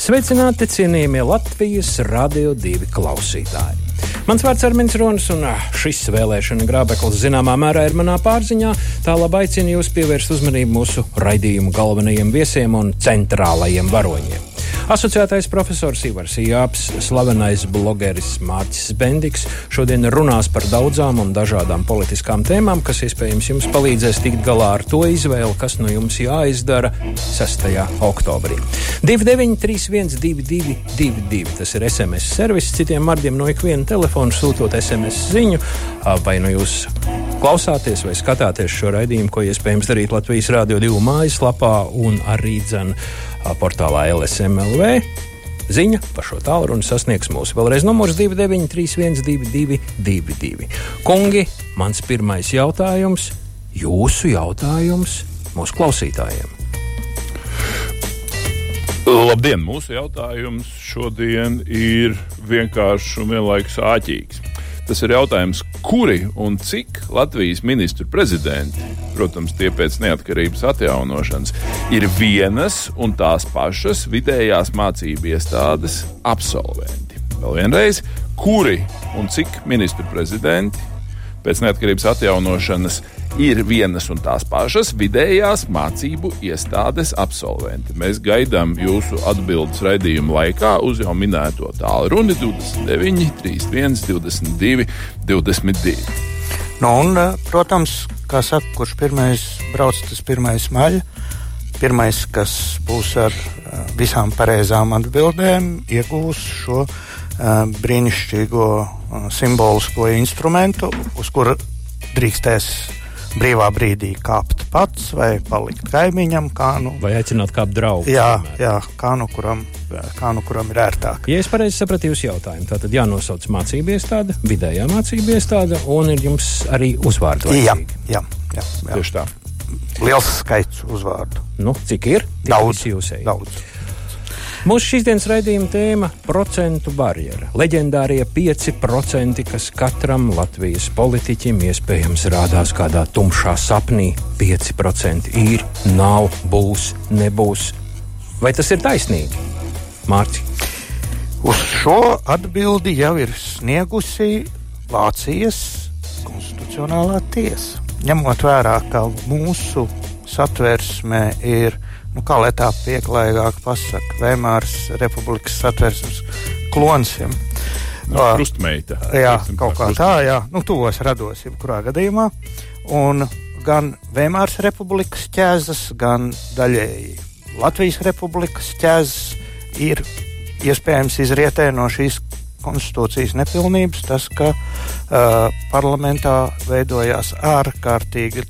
Sveicināti cienījamie Latvijas radio divi klausītāji! Mans vārds ir Armins Ronis, un ah, šis vēlēšana grābeklis zināmā mērā ir manā pārziņā. Tā labi aicinu jūs pievērst uzmanību mūsu raidījumu galvenajiem viesiem un centrālajiem varoņiem. Asociētais profesors Ivars Jāps, slavenais blogeris Mārcis Bendiks šodien runās par daudzām un dažādām politiskām tēmām, kas iespējams jums palīdzēs tikt galā ar to izvēli, kas no jums jāizdara 6. oktobrī. 29312222 tas ir SMS servis citiem vārdiem no ikviena telefona sūtot SMS ziņu, vai nu jūs klausāties vai skatāties šo raidījumu, ko iespējams darīt Latvijas Rādio 2 mājaslapā un arī dzēnu portālā LSMLV. Ziņa par šo tālruni sasniegs mūsu vēlreiz numurs 29312222. Kungi, mans pirmais jautājums, jūsu jautājums mūsu klausītājiem. Labdien! Mūsu jautājums šodien ir vienkāršs un vienlaikus āķīgs. Tas ir jautājums, kuri un cik Latvijas ministru prezidenti, protams, tie pēc neatkarības atjaunošanas, ir vienas un tās pašas vidējās mācību iestādes absolventi. Vēl vienreiz, kuri un cik ministru prezidenti pēc neatkarības atjaunošanas ir vienas un tās pašas vidējās mācību iestādes absolventi. Mēs gaidām jūsu atbildes raidījuma laikā uz jau minēto tālruni 29, 31, 22, 22. Nu, un, eh, protams, kā saka, kurš pirmais brauc, tas pirmais maļ. Pirmais, kas būs ar eh, visām pareizām atbildēm, iegūs šo uh, brīnišķīgo uh, simbolisko instrumentu, uz kura drīkstēs brīvā brīdī kāpt pats vai palikt kaimiņam. Nu, vai aicināt kāpt draugu? Jā, jā kā, nu kuram, kā nu kuram ir ērtāk. Ja es pareizi sapratu jūsu jautājumu, tad jānosauc mācību iestāde, vidējā mācību iestāde, un ir jums arī uzvārdu. Jā, jā, jā, jā. Tieši tā. Liels skaits uzvārdu. Nu, cik ir? Daudz. Daudz. Mūsu šīsdienas raidījuma tēma - procentu barjera. Leģendārie 5%, kas katram Latvijas politiķim iespējams rādās kādā tumšā sapnī. 5% ir, nav, būs, nebūs. Vai tas ir taisnīgi? Mārci. Uz šo atbildi jau ir sniegusi Vācijas konstitucionālā tiesa. Ņemot vērā, ka mūsu satversmē ir nu, kā lai tā pieklājīgāk pasakā, Vēmāras republikas satversmes klons. Ja. No, krustmeita. Jā, kaut kā tā, jā. Nu, tuvos rados, jebkurā gadījumā. Un gan Vēmāras republikas ķēzas, gan daļēji Latvijas republikas ķēzas ir iespējams izrietē no šīs konstitūcijas nepilnības, tas, ka uh, parlamentā veidojās ārkārtīgi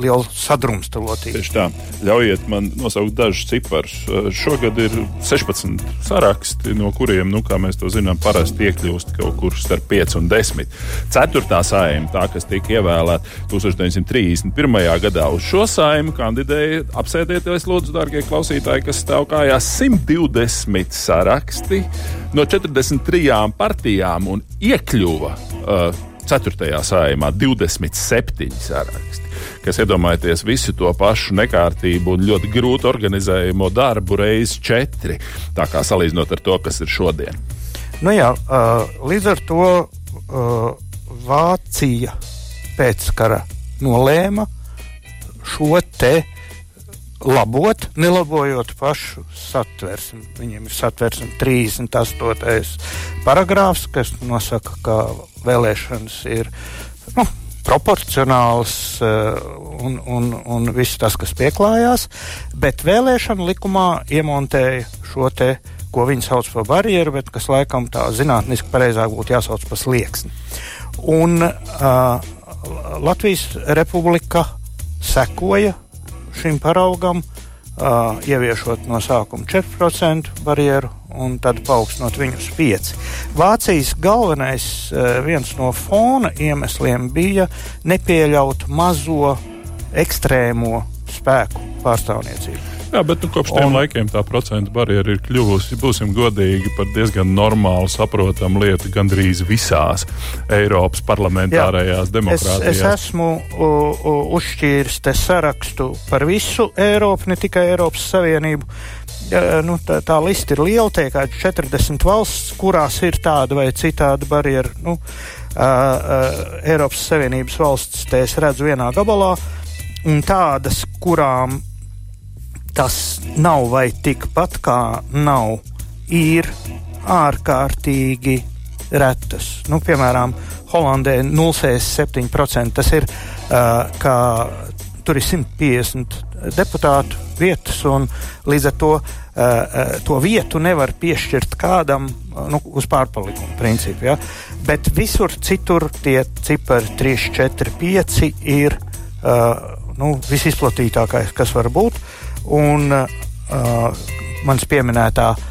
liela sadrumstalotība. Tieši tā. Ļaujiet man nosaukt dažus ciparus. Eh, šogad ir 16 saraksti, no kuriem, nu, kā mēs to zinām, parasti iekļūst kaut kur starp 5 un 10. Ceturtā saima, tā kas tika ievēlēta 1931. gadā, uz šo saimu kandidēja apsēdieties, lūdzu, darbie klausītāji, kas stāv kājās 120 saraksti no 43 partijām un iekļuva. Uh, 4. sājumā 27 saraksti kas iedomājieties visu to pašu nekārtību un ļoti grūti organizējumu darbu reizes četri. Tā kā salīdzinot ar to, kas ir šodien. Nu jā, līdz ar to Vācija pēckara nolēma šo te labot, nelabojot pašu satversmi. Viņiem ir satversme 38. paragrāfs, kas nosaka, ka vēlēšanas ir nu, proporcionāls eh, un, un, un viss tas, kas pieklājās, bet vēlēšana likumā iemontēja šo te, ko viņi sauc par barjeru, bet kas laikam tā zinātniski pareizāk būtu jāsauc par slieksni. Un uh, Latvijas republika sekoja šim paraugam, uh, ieviešot no sākuma 4% barjeru un tad paaugstinot viņu uz 5. Vācijas galvenais viens no fona iemesliem bija nepieļaut mazo ekstrēmo spēku pārstāvniecību. Jā, bet nu, kopš tiem un, laikiem tā procentu barjera ir kļuvusi, būsim godīgi, par diezgan normālu, saprotamu lietu gandrīz visās Eiropas parlamentārajās jā, demokrātijās. Es, es esmu u, u, uzšķīris te sarakstu par visu Eiropu, ne tikai Eiropas Savienību, nu, tā, tā lista ir liela, tie kā 40 valsts, kurās ir tāda vai citāda barjera. Nu, uh, uh, Eiropas Savienības valsts, te es redzu vienā gabalā, un tādas, kurām tas nav vai tikpat kā nav, ir ārkārtīgi retas. Nu, piemēram, Holandē 0,7%. Tas ir, uh, kā tur ir 150 deputātu vietas, un līdz ar to uh, to vietu nevar piešķirt kādam nu, uz pārpalikumu principu. Ja? Bet visur citur tie cipari 3, 4, 5 ir uh, nu, visizplatītākais, kas var būt. Un uh, mans pieminētā uh,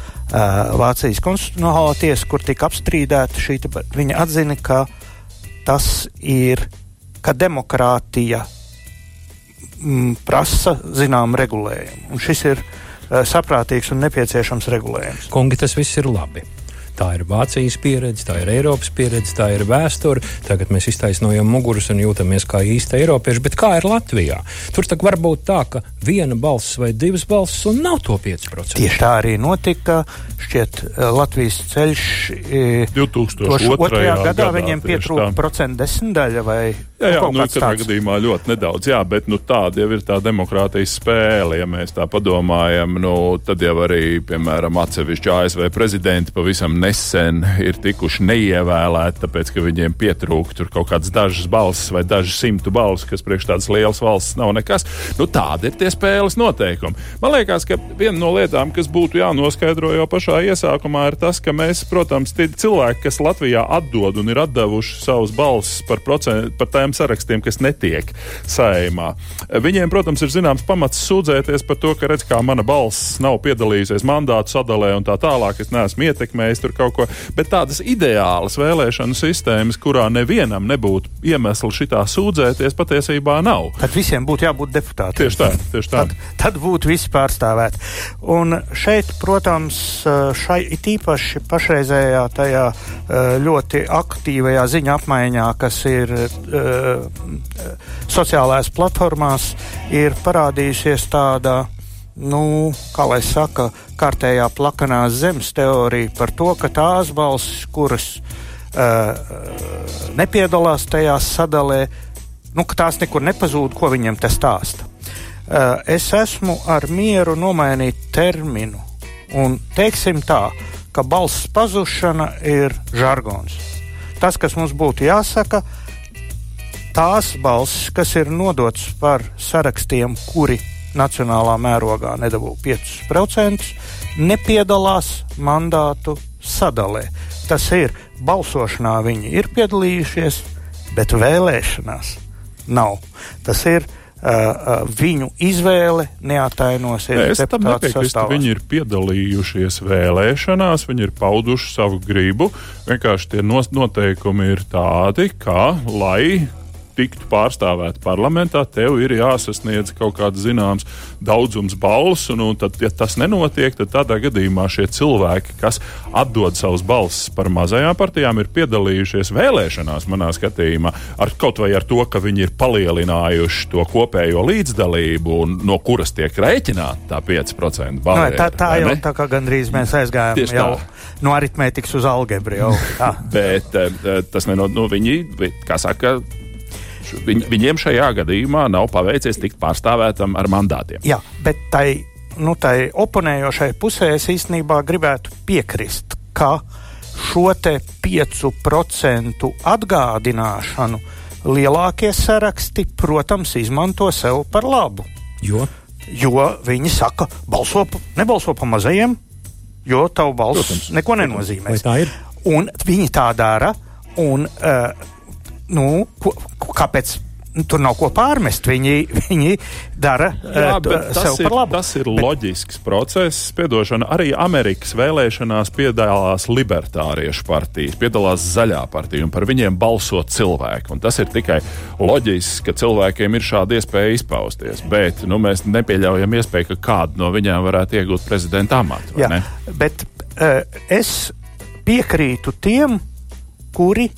Vācijas konstitucionālā tiesa, kur tika apstrīdēta šī, viņa atzina, ka tas ir, ka demokrātija mm, prasa zinām regulējumu. Un šis ir uh, saprātīgs un nepieciešams regulējums. Kungi, tas viss ir labi. Tā ir Vācijas pieredze, tā ir Eiropas pieredze, tā ir vēsture. Tagad mēs iztaisnojam muguras un jūtamies kā īsti eiropieši. Bet kā ir Latvijā? Tur var būt tā, ka viena balss vai divas balss un nav to 5%. Tieši tā arī notika. Šķiet, eh, Latvijas ceļš 2002. gadā, gadā viņiem pietrūka procentu desmitdaļa vai Jā, jā nu, kāds katrā tāds. gadījumā ļoti nedaudz, jā, bet nu, tāda jau ir tā demokrātijas spēle. Ja mēs tā padomājam, nu, tad jau arī, piemēram, atsevišķi ASV prezidenti pavisam nesen ir tikuši neievēlēti, tāpēc, ka viņiem pietrūka tur kaut kādas dažas balsis vai dažas simtu balsis, kas priekš tādas lielas valsts nav nekas. Nu, tādi ir tie spēles noteikumi. Man liekas, ka viena no lietām, kas būtu jānoskaidro jau pašā iesākumā, ir tas, ka mēs, protams, tie cilvēki, kas Latvijā atdod un ir atdevuši savus balsis par, procent, tiem sarakstiem, kas netiek saimā. Viņiem, protams, ir zināms pamats sūdzēties par to, ka redz, kā mana balss nav piedalījusies mandātu sadalē un tā tālāk. Es neesmu ietekmējis tur kaut ko, bet tādas ideālas vēlēšanu sistēmas, kurā nevienam nebūtu iemesli šitā sūdzēties, patiesībā nav. Tad visiem būtu jābūt deputātiem. Tieši tā, tieši tā. Tad, tad būtu visi pārstāvēti. Un šeit, protams, šai it īpaši pašreizējā tajā eh, ļoti aktīvajā ziņa apmaiņā, kas ir uh, sociālajās platformās, ir parādījusies tāda nu, kā lai saka, kārtējā plakanās zemes teorija par to, ka tās balsis, kuras uh, nepiedalās tajā sadalē, nu, ka tās nekur nepazūd, ko viņiem te stāsta. Uh, es esmu ar mieru nomainīt terminu un teiksim tā, ka balss pazušana ir žargons. Tas, kas mums būtu jāsaka, tās balss, kas ir nodots par sarakstiem, kuri nacionālā mērogā nedabū 5%, nepiedalās mandātu sadalē. Tas ir balsošanā viņi ir piedalījušies, bet vēlēšanās nav. Tas ir uh, viņu izvēle neatainosies. Es tam nepiekrītu. Viņi ir piedalījušies vēlēšanās, viņi ir pauduši savu gribu. Vienkārši tie noteikumi ir tādi, ka, lai tiktu pārstāvēta parlamentā, tev ir jāsasniedz kaut kāds zināms daudzums balsu. Un, un tad, ja tas nenotiek, tad tādā gadījumā šie cilvēki, kas atdod savus balsis par mazajām partijām, ir piedalījušies vēlēšanās, manā skatījumā, ar kaut vai ar to, ka viņi ir palielinājuši to kopējo līdzdalību, no kuras tiek rēķināta tā 5% balva. Tā, tā jau tā kā gandrīz mēs aizgājām Tieši jau tā. no aritmētikas uz algebru. Jau. Bet eh, tas nenot, nu, viņi, kā saka, Viņ, viņiem šajā gadījumā nav paveicies tikt pārstāvētam ar mandātiem. Jā, bet tai, nu, tai oponējošai pusē es īstenībā gribētu piekrist, ka šo te 5% atgādināšanu lielākie saraksti, protams, izmanto sev par labu. Jo? Jo viņi saka, balso, pa- nebalso pa mazajiem, jo tavu balss Protams. neko nenozīmē. Vai tā ir? Un viņi tā dara, un uh, nu, ko, kāpēc? Tur nav ko pārmest. Viņi, viņi dara Jā, tas sev ir, par labu. tas ir bet... loģisks process. Piedošana, arī Amerikas vēlēšanās piedalās libertāriešu partijas, piedalās zaļā partija, un par viņiem balso cilvēki. Un tas ir tikai loģiski, ka cilvēkiem ir šāda iespēja izpausties. Bet nu, mēs nepieļaujam iespēju, ka kādu no viņiem varētu iegūt prezidenta amatu. Jā, bet uh, es piekrītu tiem, kuri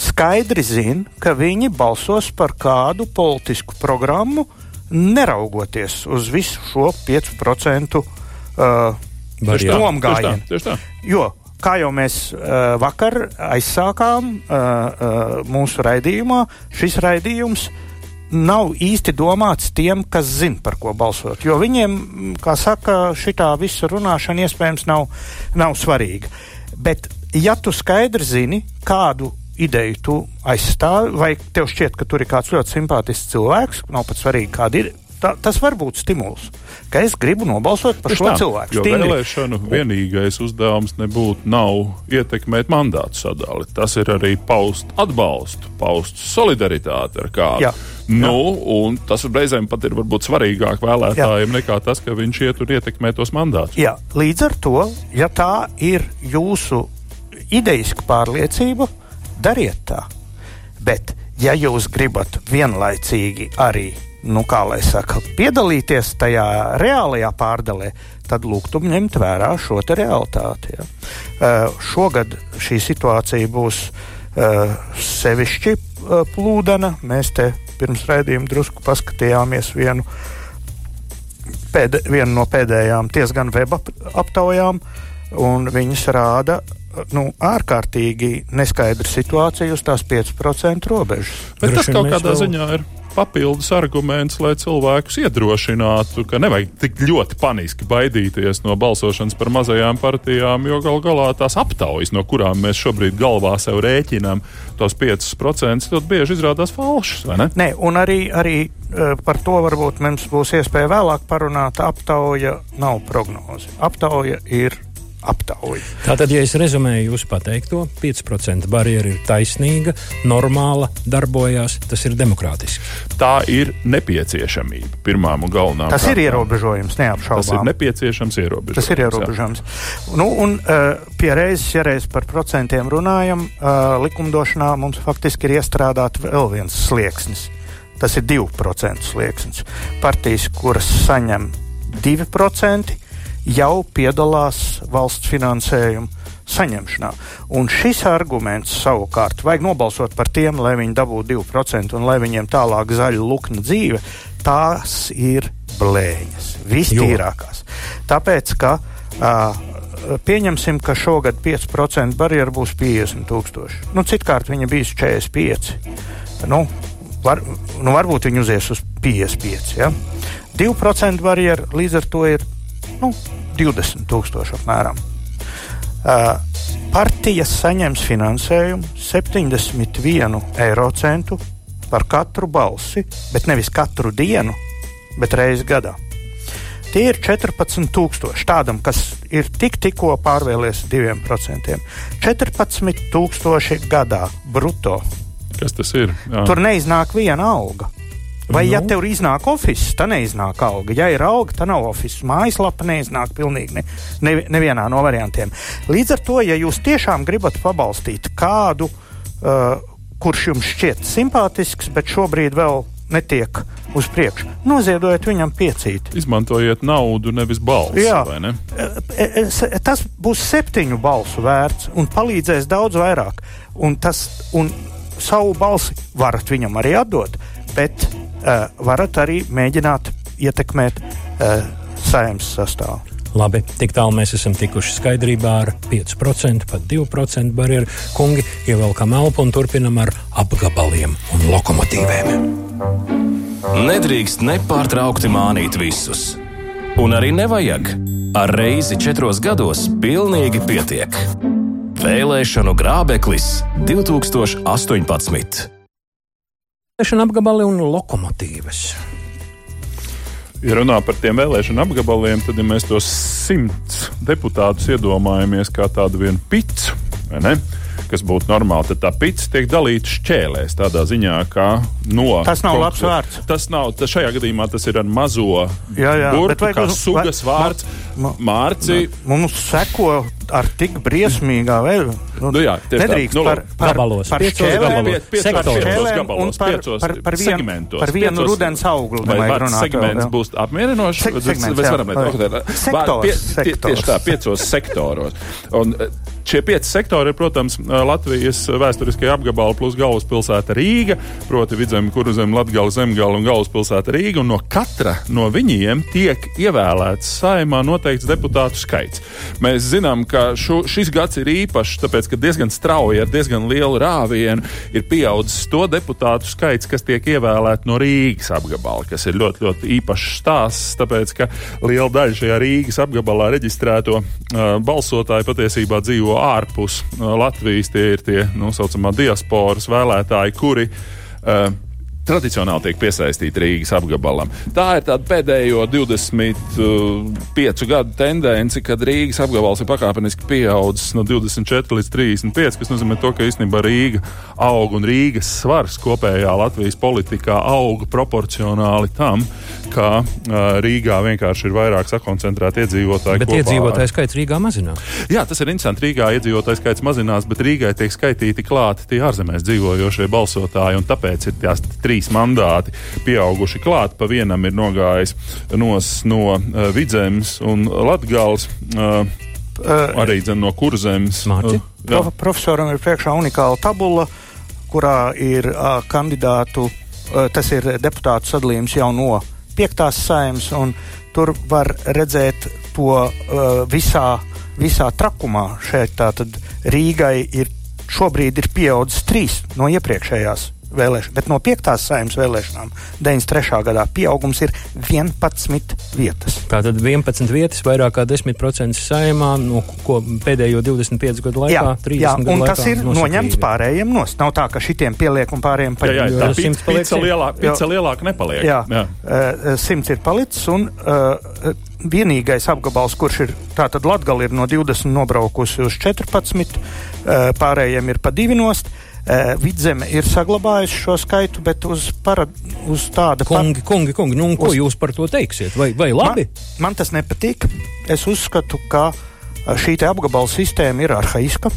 skaidri zina, ka viņi balsos par kādu politisku programmu, neraugoties uz visu šo 5% uh, nomgājienu. Jo, kā jau mēs uh, vakar aizsākām uh, uh, mūsu raidījumā, šis raidījums nav īsti domāts tiem, kas zina, par ko balsot. Jo viņiem, kā saka, šitā visa runāšana iespējams nav, nav svarīga. Bet, ja tu skaidri zini, kādu ideju tu aizstāvi, vai tev šķiet, ka tur ir kāds ļoti simpātisks cilvēks, nav pat svarīgi, kāda ir, ta, tas var būt stimuls. Ka es gribu nobalsot par Tieši šo tā, cilvēku. Jo Stingri. vēlēšanu vienīgais uzdevums nebūtu nav ietekmēt mandātu sadali. Tas ir arī paust atbalstu, paust solidaritāti ar kādu. Jā. Nu, un tas reizēm pat ir varbūt svarīgāk vēlētājiem nekā tas, ka viņš iet un ietekmē tos mandātus. Jā, līdz ar to, ja tā ir jūsu idejiska pārliecība, dariet tā. Bet, ja jūs gribat vienlaicīgi arī, nu, kā lai saka, piedalīties tajā reālajā pārdalē, tad lūgtu ņemt vērā šo realitāti. Ja. Uh, šogad šī situācija būs uh, sevišķi uh, plūdena. Mēs te pirms raidījuma drusku paskatījāmies vienu pēd, viena no pēdējām diezgan web ap, aptaujām, un viņas rāda nu, ārkārtīgi neskaidru situāciju uz tās 5% robežas. Bet tas kaut kādā vēl- ziņā ir papildus arguments, lai cilvēkus iedrošinātu, ka nevajag tik ļoti paniski baidīties no balsošanas par mazajām partijām, jo gal galā tās aptaujas, no kurām mēs šobrīd galvā sev rēķinām tos 5%, ļoti bieži izrādās falšas, vai ne? Nē, un arī, arī eh, par to varbūt mums būs iespēja vēlāk parunāt. Aptauja nav prognoze. Aptauja ir aptauja. Tātad, ja es rezumēju jūsu pateikto, 5% barjera ir taisnīga, normāla, darbojās, tas ir demokrātiski. Tā ir nepieciešamība pirmām un galvenām. Tas ir kārtām. ierobežojums, Tas ir neapšaubām. nepieciešams ierobežojums. Tas ir ierobežojums. Nu, un uh, pie reizes, ja reiz par procentiem runājam, uh, likumdošanā mums faktiski ir iestrādāt vēl viens slieksnis. Tas ir 2% slieksnis. Partijas, kuras saņem 2%, jau piedalās valsts finansējuma saņemšanā. Un šis arguments savukārt vajag nobalsot par tiem, lai viņi dabūtu 2% un lai viņiem tālāk zaļa lukna dzīve. Tās ir blēņas, vistīrākās. Tāpēc, ka uh, pieņemsim, ka šogad 5% barjera būs 50 tūkstoši. Nu, citkārt viņa bijis 45. Nu, var, nu, varbūt viņi uzies uz 55. Ja? 2% barjera līdz ar to ir nu, 20 tūkstoši apmēram. Uh, partijas saņems finansējumu 71 eiro centu par katru balsi, bet nevis katru dienu, bet reizi gadā. Tie ir 14,000 tādam, kas ir tik, tikko pārvēlies 2%. 14,000 gadā brutto. Kas tas ir? Jā. Tur neiznāk viena alga. Vai, nu? ja tev iznāk oficiāls, tad neiznāk alga. Ja ir alga, tad nav oficiāls. Mājaslapa neiznāk pilnīgi ne, ne, nevienā no variantiem. Līdz ar to, ja jūs tiešām gribat pabalstīt kādu, uh, kurš jums šķiet simpātisks, bet šobrīd vēl netiek uz priekšu, noziedojiet viņam piecīti. Izmantojiet naudu, nevis balsi. Jā. ne? E, e, Tas būs septiņu balsu vērts un palīdzēs daudz vairāk. Un, tas, un savu balsi varat viņam arī atdot, bet varat arī mēģināt ietekmēt uh, saimnes sastāvu. Labi, tik tālu mēs esam tikuši skaidrībā ar 5%, pat 2% barjeru. Kungi, ievelkam elpu un turpinam ar apgabaliem un lokomotīvēm. Nedrīkst nepārtraukti mānīt visus. Un arī nevajag. Ar reizi četros gados pilnīgi pietiek. Vēlēšanu grābeklis 2018. Vēlēšana apgabali un lokomotīvas. Ja runā par tiem vēlēšanu apgabaliem, tad, ja mēs tos simts deputātus iedomājamies kā tādu vienu vai ne? kas būtu normāli, tad tā pits tiek dalīta šķēlēs. Tādā ziņā, ka no. Tas nav labs vārds. Tas nav, tas šajā gadījumā tas ir ar mazo Jā, jā, bet burtu, vajag kā uz- sugas vai- vārds. ma- Mārci, Mums seko ar tik briesmīgā veidā. Nu, nu, jā, nedrīkst nu, par, par, gabalos, par šķēlēm, sektoros. šķēlēm un par, par, par, vienu, par vienu rudens augli. Vai vārds vēl, segments jā. būs apmierinošs? Segments, mēs varam Vai- teikt, Sektors, tie- sektors. Tieši tā, piecos sektoros. Un, eh, Šie pieci sektori ir, protams, eh, Latvijas vēsturiskie apgabali plus galvaspilsēta Rīga, proti vidzemē, kurzem, Latgala, Zemgala un galvaspilsēta Rīga. Un no katra no viņiem tiek ievēlēts saimā noteikts deputātu skaits. Mēs zinām, ka šo, šis gads ir īpašs, tāpēc, ka diezgan strauji ar diezgan lielu rāvienu ir pieaudzis to deputātu skaits, kas tiek ievēlēti no Rīgas apgabala, kas ir ļoti, ļoti īpašs stāsts, tāpēc, ka liela daļa šajā Rīgas apgabalā reģistrēto uh, balsotāju patiesībā dzīvo ārpus uh, Latvijas. Tie ir tie, nu, saucamā diasporas vēlētāji, kuri uh, tradicionāli tiek piesaistīti Rīgas apgabalam. Tā ir tāda pēdējo 25 gadu tendence, kad Rīgas apgabals ir pakāpeniski pieaudzis no 24 līdz 35, kas nozīmē to, ka īstenībā Rīga aug un Rīgas svars kopējā Latvijas politikā aug proporcionāli tam, ka Rīgā vienkārši ir vairāk sakoncentrēti iedzīvotāji. Bet iedzīvotāju skaits Rīgā mazinās. Jā, tas ir interesanti. Rīgā iedzīvotāju skaits mazinās, bet Rīgai tiek skaitīti klāt tie ārzemēs dzīvojošie balsotāji, un tāpēc ir tās trīs mandāti pieauguši klāt. Pa vienam ir nogājis nos no uh, Vidzemes un Latgals, uh, Uh, arī dzen, no Kurzemes. Uh. Prof, profesoram ir priekšā unikāla tabula, kurā ir uh, kandidātu, uh, tas ir deputātu sadalījums jau no piektās saimnes, un tur var redzēt to uh, visā, visā trakumā. Šeit tātad Rīgai ir šobrīd ir pieaudzis trīs no iepriekšējās vēlēšanām, bet no piektās saimnes vēlēšanām 93. gadā pieaugums ir 11 vietas. Tātad 11 vietas, vairāk kā 10% saimā, no ko pēdējo 25 gadu laikā, Jā, 30 jā, gadu un laikā tas ir nosacīti. noņemts pārējiem nost. Nav tā, ka šitiem pieliek un pārējiem Jā, jā, paņem. tā pica simt. lielāka, pica lielāka nepaliek. Jā, jā. Uh, simts ir palicis, un uh, vienīgais apgabals, kurš ir tātad Latgali ir no 20 nobraukusi uz 14, uh, pārējiem ir pa divi nost. Uh, Vidzeme ir saglabājusi šo skaitu, bet uz, para, uz tāda Kungi, kungi, kungi, nu, ko Uz- jūs par to teiksiet? Vai, vai labi? Man, man tas nepatīk. Es uzskatu, ka uh, šī apgabala sistēma ir arhaiska.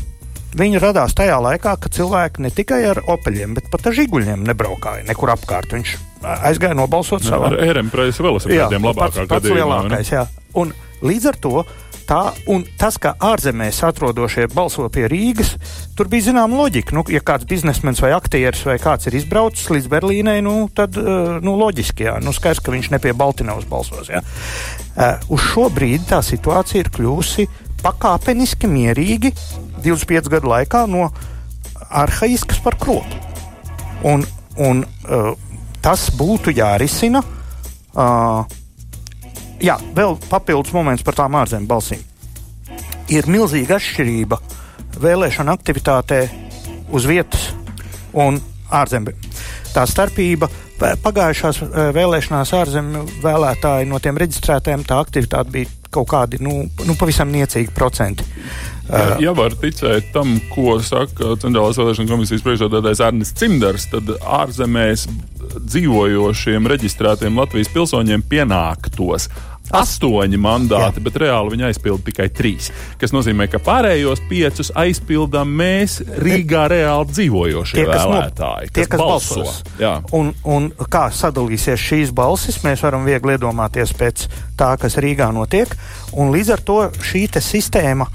Viņa radās tajā laikā, kad cilvēki ne tikai ar opeļiem, bet pat ar žiguļiem nebraukāja nekur apkārt. Viņš uh, aizgāja nobalsot savā Ar ērempreisa velosipēdiem labākā pats, pats gadījumā. lielākais. Jā. Un līdz ar to tā, un tas, ka ārzemēs atrodošie balso pie Rīgas, tur bija zināma loģika. Nu, ja kāds biznesmenis vai aktieris vai kāds ir izbraucis līdz Berlīnai, nu, tad uh, nu, loģiski, jā, nu, skaidrs, ka viņš ne pie Baltiņas balsos. Jā. Uh, uz šo brīdi tā situācija ir kļuvusi pakāpeniski mierīgi 25 gadu laikā no arhaiskas par kropu. Un, un uh, tas būtu jārisina. Uh, jā, vēl papildus moments par tām ārzemju balsīm. Ir milzīga atšķirība vēlēšana aktivitātē uz vietas un ārzemju. Tā starpība pa- pagājušās eh, vēlēšanās ārzemju vēlētāji no tiem reģistrētiem tā aktivitāte bija kaut kādi nu, nu, pavisam niecīgi procenti. Ja, var ticēt tam, ko saka Centrālās vēlēšana komisijas priekšsēdētājs Arnis Cimdars, tad ārzemēs dzīvojošiem reģistrētiem Latvijas pilsoņiem pienāktos astoņi mandāti, Jā. bet reāli viņi aizpilda tikai trīs. Tas nozīmē, ka pārējos piecus aizpildām mēs Rīgā reāli dzīvojošie Tie, kas vēlētāji, tie, kas balso. balsos. Un, un kā sadalīsies šīs balsis, mēs varam viegli iedomāties pēc tā, kas Rīgā notiek. Un līdz ar to šī sistēma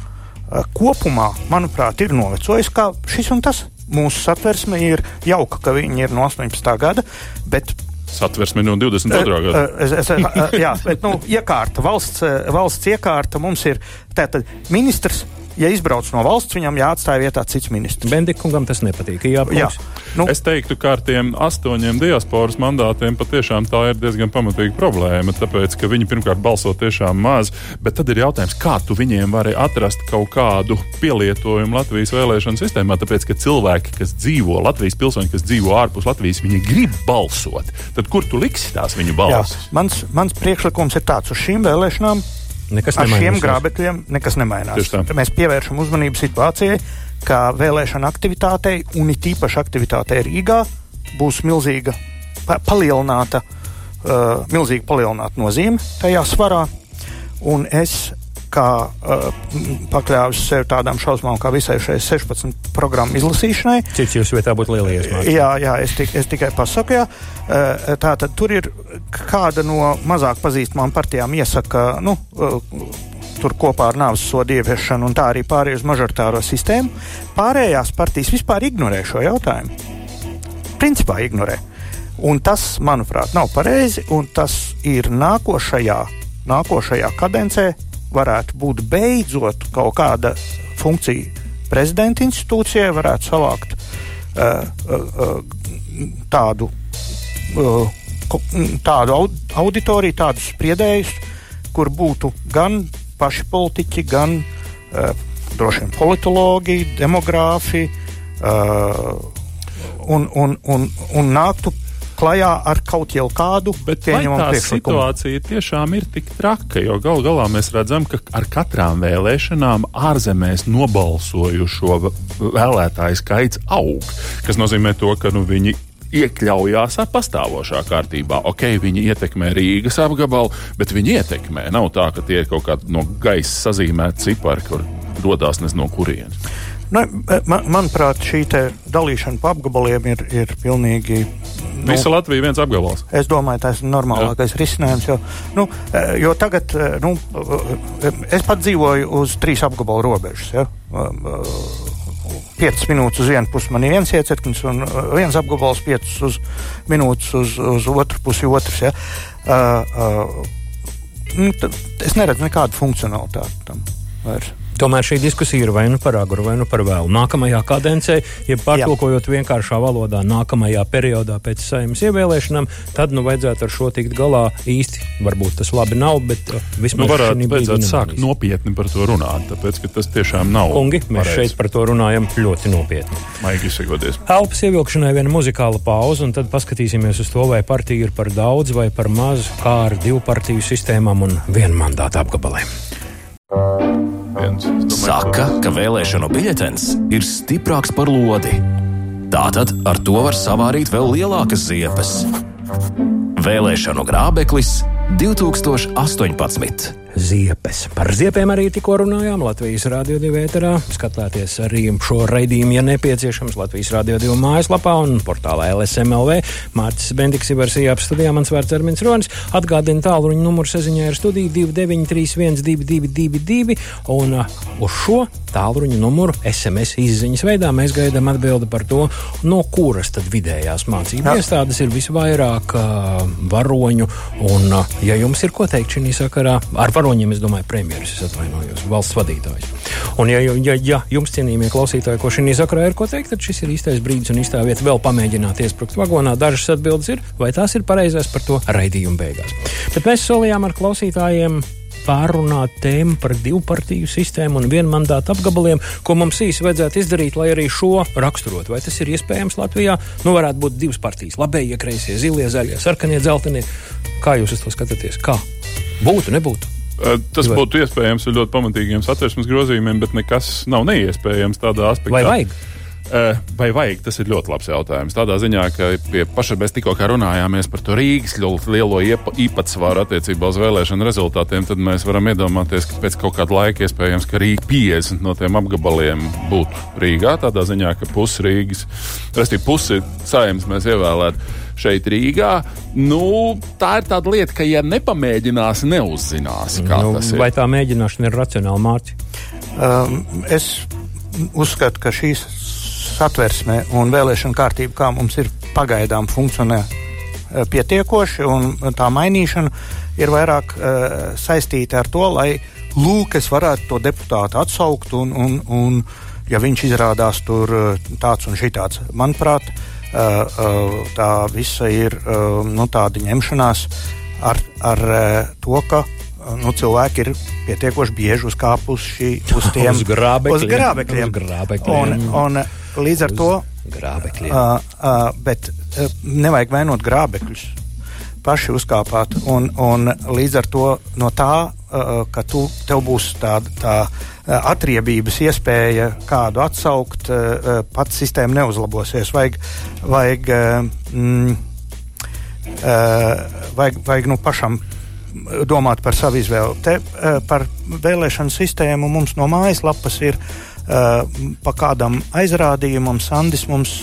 kopumā, manuprāt, ir novecojusi kā šis un tas. Mūsu satversme ir jauka, ka viņi ir no 18. gada, bet Satversme no 22. gada. Eh, Es, es, eh, jā, bet nu, iekārta, valsts, eh, valsts iekārta mums ir tātad ministrs. Ja izbrauc no valsts, viņam jāatstāj vietā cits ministrs. Bendikungam tas nepatīk. Jā, Jā, nu, Es teiktu, ka ar tiem astoņiem diasporas mandātiem patiešām tā ir diezgan pamatīga problēma. Tāpēc, ka viņi pirmkārt balso tiešām maz, bet tad ir jautājums, kā tu viņiem vari atrast kaut kādu pielietojumu Latvijas vēlēšanu sistēmā. Tāpēc, ka cilvēki, kas dzīvo Latvijas pilsoņi, kas dzīvo ārpus Latvijas, viņi grib balsot. Tad kur tu liksi tās viņu jā, balsis? mans, mans priekšlikums ir tāds: uz šīm vēlēšanām nekas ar šiem grābekļiem nekas nemainās. Mēs pievēršam uzmanību situācijai, ka vēlēšana aktivitātei, un it īpaši aktivitātei Rīgā, būs milzīga, pa, palielināta, uh, milzīga palielināta nozīme tajā svarā. Un es kā uh, pakļāvis sev tādām šausmām, kā visai šai 16 programmu izlasīšanai. Cits jūsu vietā būtu lielies. Jā, jā es, tik, es tikai pasaku, jā. Uh, tā tad tur ir kāda no mazāk pazīstamām partijām iesaka, nu, uh, tur kopā ar nāves sodu ieviešanu un tā arī pārēj uz mažoritāro sistēmu. Pārējās partijas vispār ignorē šo jautājumu. Principā ignorē. Un tas, manuprāt, nav pareizi, un tas ir nākošajā, nākošajā kadencē varētu būt beidzot kaut kāda funkcija prezidenta institūcijai, varētu savākt uh, uh, tādu, uh, tādu auditoriju, tādus spriedējus, kur būtu gan paši politiķi, gan uh, droši vien politologi, demogrāfi. Uh, un, un, un, un nāktu klajā ar kaut kādu pieņemamu priekšlikumu. Situācija tiešām ir tik traka, jo gal galā mēs redzam, ka ar katrām vēlēšanām ārzemēs nobalsojušo vēlētāju skaits aug, kas nozīmē to, ka nu, viņi iekļaujās pastāvošā kārtībā. Ok, viņi ietekmē Rīgas apgabalu, bet viņi ietekmē. Nav tā, ka tie ir kaut kādi no gaisa sazīmēti cipari, kur dodas nezinu no kurienes. Nu, man, manuprāt, šī dalīšana pa apgabaliem ir, ir pilnīgi. Nu, Visa Latvija viens apgabals. Es domāju, tas ir normālākais Jā. risinājums. Jo, nu, jo tagad, nu, es pat dzīvoju uz trīs apgabalu robežas. Ja? 5 minūtes uz vienu pusi man ir viens iecirknis, un viens apgabals 5 uz minūtes uz, uz otru pusi otrs. Ja? Uh, uh, nu, es neredzu nekādu funkcionalitāti tam vairs. Tomēr šī diskusija ir vai nu par agru, vai nu par vēlu. Nākamajā kadencē, ja pārtulkojot vienkāršā valodā, nākamajā periodā pēc saimnes ievēlēšanām, tad nu vajadzētu ar šo tikt galā īsti. Varbūt tas labi nav, bet uh, vismaz nu, varētu, vajadzētu sākt nopietni par to runāt, tāpēc, ka tas tiešām nav. Kungi, mēs pareiz. šeit par to runājam ļoti nopietni. Maigi izsakoties. Elpas ievilkšanai viena muzikāla pauze, un tad paskatīsimies uz to, vai partija ir par daudz vai par maz, kā ar divu partiju sistēmām un vienu mandātu apgabaliem. Saka, ka vēlēšanu biļetens ir stiprāks par lodi. Tātad ar to var savārīt vēl lielākas ziepes. Vēlēšanu grābeklis 2018 ziepes. Par ziepēm arī tikko runājām Latvijas Rādio 2 ēterā. Skatieties arī šo raidījumu, ja nepieciešams, Latvijas Rādio 2 mājaslapā un portālā LSMLV. Mārcis Bendiks ir versijā apstudijā, mans vārds Armins Ronis. Atgādina tālruņa numuru saziņā ar studiju 29312222 un uz šo tālruņa numuru SMS izziņas veidā mēs gaidām atbildi par to, no kuras tad vidējās mācību iestādes ir visvairāk uh, varoņu. Un, uh, ja jums ir ko teikt šī sakarā, ar varoņiem es domāju premjeras, es atvainojos, valsts vadītājs. Un, ja, ja, ja jums, cienījamie klausītāji, ko šī sakarā ir ko teikt, tad šis ir īstais brīdis un īstā vieta vēl pamēģināt iesprukt vagonā. Dažas atbildes ir, vai tās ir pareizās par to raidījumu beigās. Bet mēs solījām ar klausītājiem pārunāt tēmu par divu partiju sistēmu un vienu mandātu apgabaliem, ko mums īsi vajadzētu izdarīt, lai arī šo raksturot. Vai tas ir iespējams Latvijā? Nu, varētu būt divas partijas - labējie, kreisie, zilie, zaļie, sarkanie, dzeltenie. Kā jūs to skatāties? Kā? Būtu, nebūtu? Tas Vai? būtu iespējams ar ļoti pamatīgiem satversmes grozījumiem, bet nekas nav neiespējams tādā aspektā. Vai vajag? Eh, vai vajag? Tas ir ļoti labs jautājums. Tādā ziņā, ka pie paša mēs tikko runājāmies par to Rīgas lielo īpatsvaru attiecībā uz vēlēšanu rezultātiem, tad mēs varam iedomāties, ka pēc kaut kāda laika iespējams, ka Rīga 50 no tiem apgabaliem būtu Rīgā. Tādā ziņā, ka pusi Rīgas, respektīvi pusi saimnes mēs ievēlētu šeit Rīgā. Nu, tā ir tāda lieta, ka, ja nepamēģinās, neuzzinās, kā nu, tas ir. Vai tā mēģināšana ir racionāla mārciņa? Um, es uzskatu, ka šīs satversme un vēlēšana kārtība, kā mums ir pagaidām funkcionē eh, pietiekoši, un tā mainīšana ir vairāk uh, saistīta ar to, lai lūk, es varētu to deputātu atsaukt, un, un, un ja viņš izrādās tur eh, tāds un šitāds. Manuprāt, uh, uh, tā visa ir uh, nu, tāda ņemšanās ar, ar to, ka nu, cilvēki ir pietiekoši bieži uzkāpuši uz tiem uz grābekļiem. Uz grābekļiem. Uz grābekļiem. Un, un, Līdz ar to grābekļiem. Uh, uh, bet uh, nevajag vainot grābekļus. Paši uzkāpāt, un, un līdz ar to no tā, uh, ka tu, tev būs tāda tā, atriebības iespēja kādu atsaukt, uh, pats sistēma neuzlabosies. Vajag, vajag, mm, vajag, vajag nu, pašam domāt par savu izvēli. Te par vēlēšanu sistēmu mums no mājaslapas ir pa kādam aizrādījumam, Sandis mums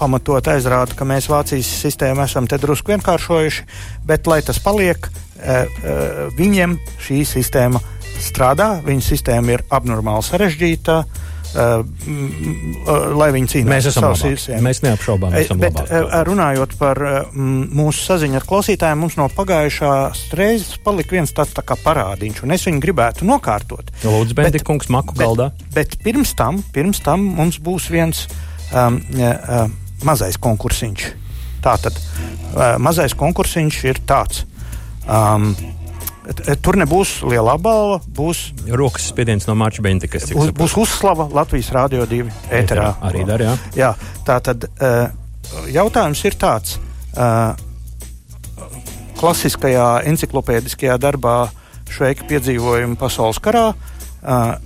pamatot aizrāda, ka mēs Vācijas sistēmu esam te drusku vienkāršojuši, bet lai tas paliek, viņiem šī sistēma strādā, viņu sistēma ir abnormāli sarežģīta. Uh, lai viņi cīnās. Mēs esam labāki. Mēs neapšaubām, esam Bet, labāki. Uh, runājot par mūsu saziņu ar klausītājiem, mums no pagājušās reizes palika viens tāds tā kā parādiņš, un es viņu gribētu nokārtot. Lūdzu, Bendikungs, maku galdā. Bet, bet pirms, tam, pirms tam mums būs viens um, uh, mazais konkursiņš. Tātad uh, mazais konkursiņš ir tāds. Um, Tur nebūs lielā balva, būs rokas spiediens no Mārķa Bentikas. Būs, būs uzslava Latvijas Rādio 2 ēterā. Arī dar, jā. jā. Tā tad uh, jautājums ir tāds. Uh, klasiskajā enciklopēdiskajā darbā Šveika piedzīvojumi pasaules karā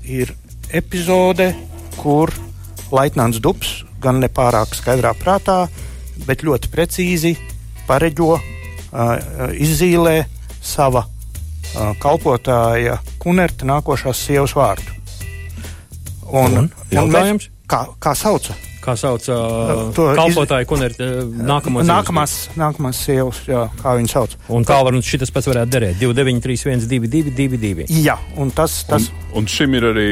ir epizode, kur Laitnants Dubs gan nepārāk skaidrā prātā, bet ļoti precīzi pareģo, izzīmē sava kalpotāja Kunerta nākošās sievas vārdu. Un, un, un mēs, kā, kā sauca? Kā sauc uh, to kalpotāju, iz... Kunerta nākamos nākamās, nākamās sievas, jā, kā viņi sauc. Un kā var šis pats varētu derēt? 2931 2222. Jā, un tas. tas... Un, un šim ir arī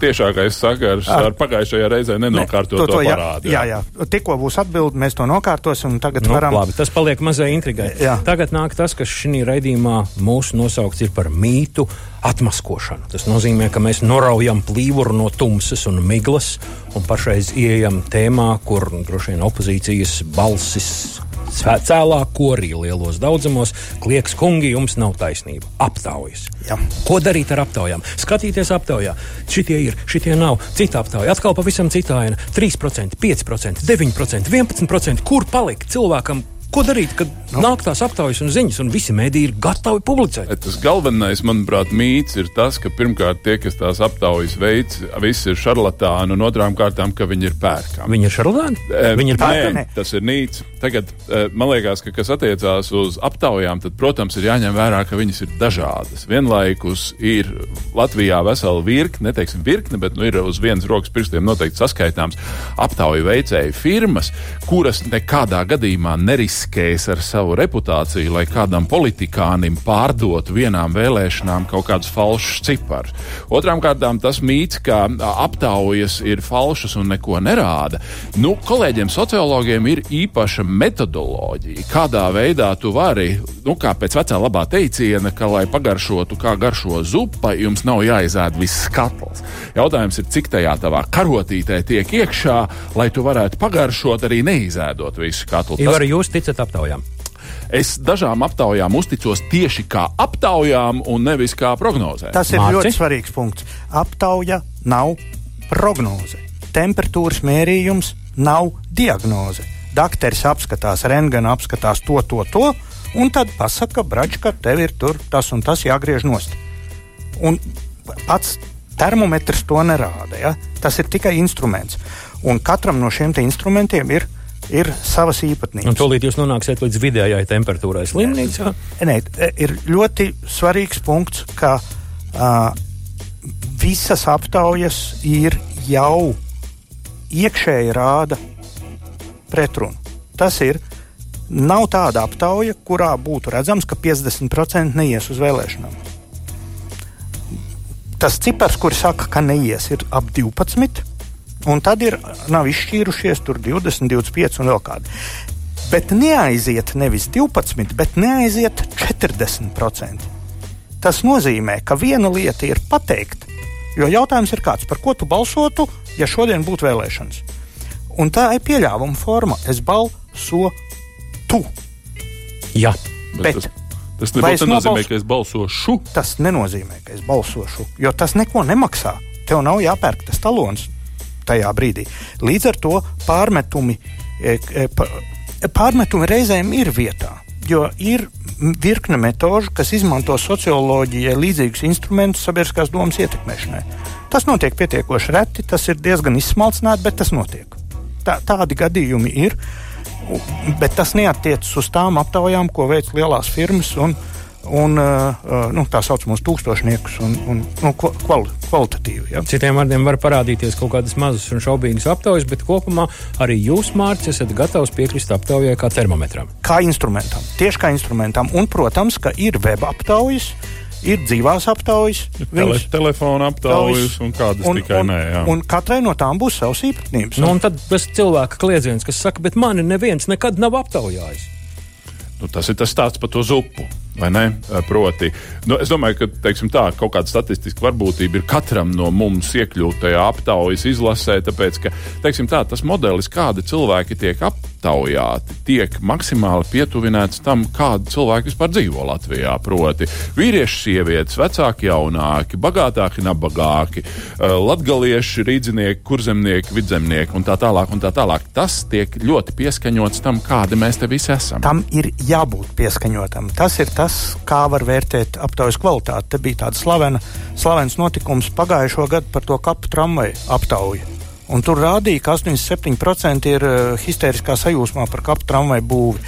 tiešākais sakars ar, ar pagājušajā reizē nenokārtoto ne, to, to, parādu. Jā, jā, jā. tikko būs atbildi, mēs to nokārtosim. Tagad nu, varam. Labi, tas paliek mazai intrigai. Jā. Tagad nāk tas, kas šī raidījumā mūsu nosaukts ir par mītu atmaskošanu. Tas nozīmē, ka mēs noraujam plīvuru no tumsas un miglas un pašreiz ieejam tēmā, kur droši vien opozīcijas balsis cēlā korī lielos daudzumos, klieks kungi, jums nav taisnība. Aptaujas. Jā. Ko darīt ar aptaujām? Skatīties aptaujā. Šitie ir, šitie nav. Cita aptauja atkal pavisam citāina. 3%, 5%, 9%, 11%. Kur palika cilvēkam, Ko darīt, kad nu. nāk tās aptaujas un ziņas, un visi mēdī ir gatavi publicēt? Tas galvenais, manuprāt, mīts ir tas, ka pirmkārt tie, kas tās aptaujas veids, visi ir šarlatāni, un otrām kārtām, ka viņi ir pērkami. Viņi ir šarlatāni? E, viņi ir pērkami. Tas ir nīts. Tagad e, man liekas, ka kas attiecās uz aptaujām, tad, protams, ir jāņem vērā, ka viņas ir dažādas. Vienlaikus ir Latvijā vesela virkne, neteiksim virkne, bet nu, ir uz vienas rokas pirkstiem noteikti saskaitāms aptauju veicēju firmas, kuras nekādā gadījumā neris riskējis ar savu reputāciju, lai kādam politikānim pārdotu vienām vēlēšanām kaut kādus falšus ciparus. Otrām kārtām tas mīts, ka aptaujas ir falšas un neko nerāda. Nu, kolēģiem sociologiem ir īpaša metodoloģija, kādā veidā tu vari, nu, kā pēc vecā labā teiciena, ka, lai pagaršotu kā garšo zupa, jums nav jāizēd viss katls. Jautājums ir, cik tajā tavā karotītē tiek iekšā, lai tu varētu pagaršot arī neizēdot visu katlu. Tas... Var jūs ticat aptaujām? Es dažām aptaujām uzticos tieši kā aptaujām, un nevis kā prognozēm. Tas ir Mārci? ļoti svarīgs punkts. Aptauja nav prognoze. Temperatūras mērījums nav diagnoze. Dakteris apskatās, rengana apskatās to, to, to, un tad pasaka, bračka, tev ir tur tas un tas jāgriež nost. Un pats termometrs to nerāda. Ja? Tas ir tikai instruments. Un katram no šiem instrumentiem ir ir savas īpatnības. Un tūlīt jūs nonāksiet līdz vidējai temperatūrai slimnīcā? Nē, ir ļoti svarīgs punkts, ka uh, visas aptaujas ir jau iekšēji rāda pretrunu. Tas ir, nav tāda aptauja, kurā būtu redzams, ka 50% neies uz vēlēšanām. Tas cipars, kurš saka, ka neies, ir ap 12%. Un tad ir nav izšķīrušies tur 20, 25 un vēl kādi. Bet neaiziet nevis 12, bet neaiziet 40%. Tas nozīmē, ka viena lieta ir pateikt, jo jautājums ir kāds, par ko tu balsotu, ja šodien būtu vēlēšanas. Un tā ir pieļāvuma forma. Es balsotu. Jā, bet. bet tas, tas nenozīmē, nobalso... ka es balsošu. Tas nenozīmē, ka es balsošu, jo tas neko nemaksā. Tev nav jāpērk tas talons tajā brīdī. Līdz ar to pārmetumi, e, e, pārmetumi reizēm ir vietā. Jo ir virkne metožu, kas izmanto socioloģijai līdzīgus instrumentus sabiedriskās domas ietekmēšanai. Tas notiek pietiekoši reti, tas ir diezgan izsmalcināti, bet tas notiek. Tā, tādi gadījumi ir. Bet tas neatiecas uz tām aptaujām, ko veic lielās firmas un, un nu, tā saucamos tūkstošniekus un, un nu, kvali, kvalitatīvi. Ja. Citiem vārdiem var parādīties kaut kādas mazas un šaubīgas aptaujas, bet kopumā arī jūs, Mārcis, esat gatavs piekrist aptaujai kā termometram. Kā instrumentam, tieši kā instrumentam. Un, protams, ka ir web aptaujas ir dzīvās aptaujas, viņas telefona aptaujas un kādas un, tikai un, nē. Jā. Un katrai no tām būs savas īpatnības. Nu, un tad tas cilvēka kliedziens, kas saka, bet mani neviens nekad nav aptaujājis. Nu, tas ir tas stāsts par to zupu. Proti, nu, es domāju, ka teiksim, tā, kaut kāda statistiska varbūtība ir katram no mums iekļūt tajā aptaujas izlasē, tāpēc ka teiksim, tā, tas modelis, kādi cilvēki tiek aptaujāti, tiek maksimāli pietuvināts tam, kādi cilvēki vispār dzīvo Latvijā. Proti, vīrieši, sievietes, vecāki, jaunāki, bagātāki, nabagāki, eh, latgalieši, rīdzinieki, kurzemnieki, vidzemnieki un tā tālāk. Un tā tālāk. Tas tiek ļoti pieskaņots tam, kādi mēs te visi esam. Tam ir jābūt pieskaņotam. Tas ir tas, kā var vērtēt aptaujas kvalitāti. Te bija tāds slavena, slavens notikums pagājušo gadu par to kapu tramvaju aptauju. Un tur rādīja, ka 87% ir uh, histēriskā sajūsmā par kapu tramvaju būvi.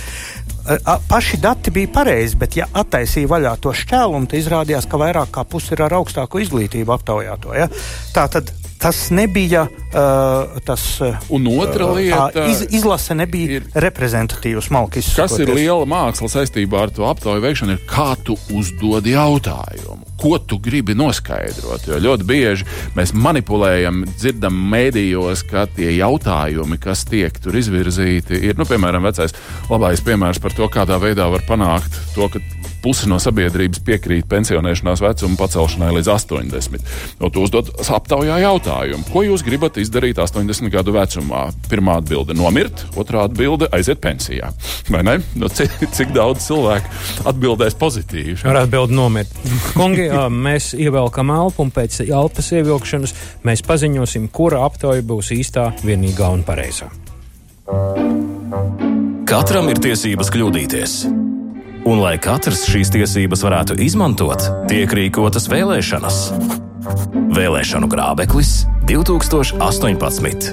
Uh, paši dati bija pareizi, bet, ja attaisīja vaļā to šķēlumu, tad izrādījās, ka vairāk kā pusi ir ar augstāko izglītību aptaujāto. Ja? Tā tad tas nebija uh, tas. Uh, un otra uh, lieta iz, izlase nebija ir, reprezentatīva, smalka izsakoties. Kas ir liela māksla saistībā ar to aptauju veikšanu, ir kā tu uzdod jautājumu. Ko tu gribi noskaidrot? Jo ļoti bieži mēs manipulējam, dzirdam mēdījos, ka tie jautājumi, kas tiek tur izvirzīti, ir, nu, piemēram, vecais labais piemērs par to, kādā veidā var panākt to, ka puse no sabiedrības piekrīt pensionēšanās vecuma pacelšanai līdz 80. No tu uzdod aptaujā jautājumu, ko jūs gribat izdarīt 80 gadu vecumā? Pirmā atbilde - nomirt, otrā atbilde - aiziet pensijā. Vai ne? No cik, cik daudz cilvēku atbildēs pozitīvi? Ar atbildi nomirt. Kungi, mēs ievelkam elpu un pēc elpas ievilkšanas mēs paziņosim, kura aptauja būs īstā, vienīgā un pareizā. Katram ir tiesības kļūdīties. Un, lai katrs šīs tiesības varētu izmantot, tiek rīkotas vēlēšanas. Vēlēšanu grābeklis 2018.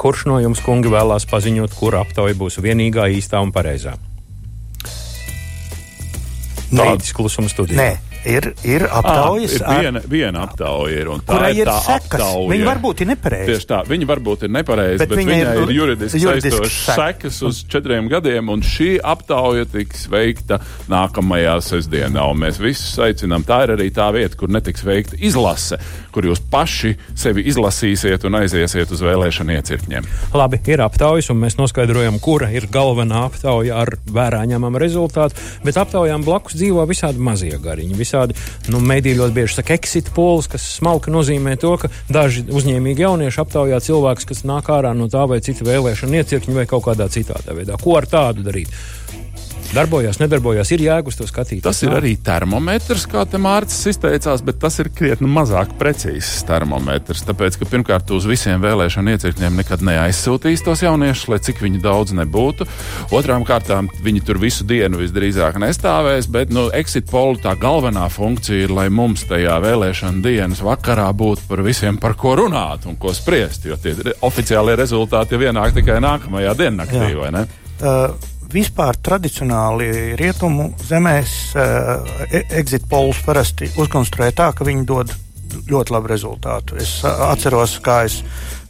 Kurš no jums, kungi, vēlās paziņot, kura aptauja būs vienīgā, īstā un pareizā? Brīdis klusuma studijā. Nē, ir, ir aptaujas. À, ir viena, ar, viena aptauja ir. Kurai ir, ir tā sekas. Aptauja. Viņa varbūt ir nepareiza. Tieši tā, viņa varbūt ir nepareiza, bet, bet viņa ir, ir juridiski saistošas sekas uz četriem gadiem, un šī aptauja tiks veikta nākamajā sestdienā. Mēs visus aicinām. Tā ir arī tā vieta, kur netiks veikta izlase, kur jūs paši sevi izlasīsiet un aiziesiet uz vēlēšanu iecirkņiem. Labi, ir aptaujas, un mēs noskaidrojam, kura ir galvenā aptauja ar vērā ņemamu rezultātu, bet aptaujām blakus dzīvo visādi mazie gariņi. Visādi visādi nu, mediji ļoti bieži saka, exit polls, kas smalki nozīmē to, ka daži uzņēmīgi jaunieši aptaujā cilvēkus, kas nāk ārā no tā vai cita vēlēšana iecirkņa vai kaut kādā citādā veidā. Ko ar tādu darīt? Darbojās, nedarbojās, ir jēgas to skatīties. Tas ir arī termometrs, kā te Mārcis izteicās, bet tas ir krietni mazāk precīzs termometrs. Tāpēc, ka pirmkārt, uz visiem vēlēšanu iecirkņiem nekad neaizsūtīs tos jauniešus, lai cik viņi daudz nebūtu. Otrām kārtām, viņi tur visu dienu visdrīzāk nestāvēs, bet nu, exit polu tā galvenā funkcija ir, lai mums tajā vēlēšana dienas vakarā būtu par visiem, par ko runāt un ko spriest. Jo tie oficiālie rezultāti jau ienāk tikai nākamajā diennaktī, vai ne? Uh vispār tradicionāli rietumu zemēs uh, exit polus parasti uzkonstruē tā, ka viņi dod ļoti labu rezultātu. Es atceros, kā es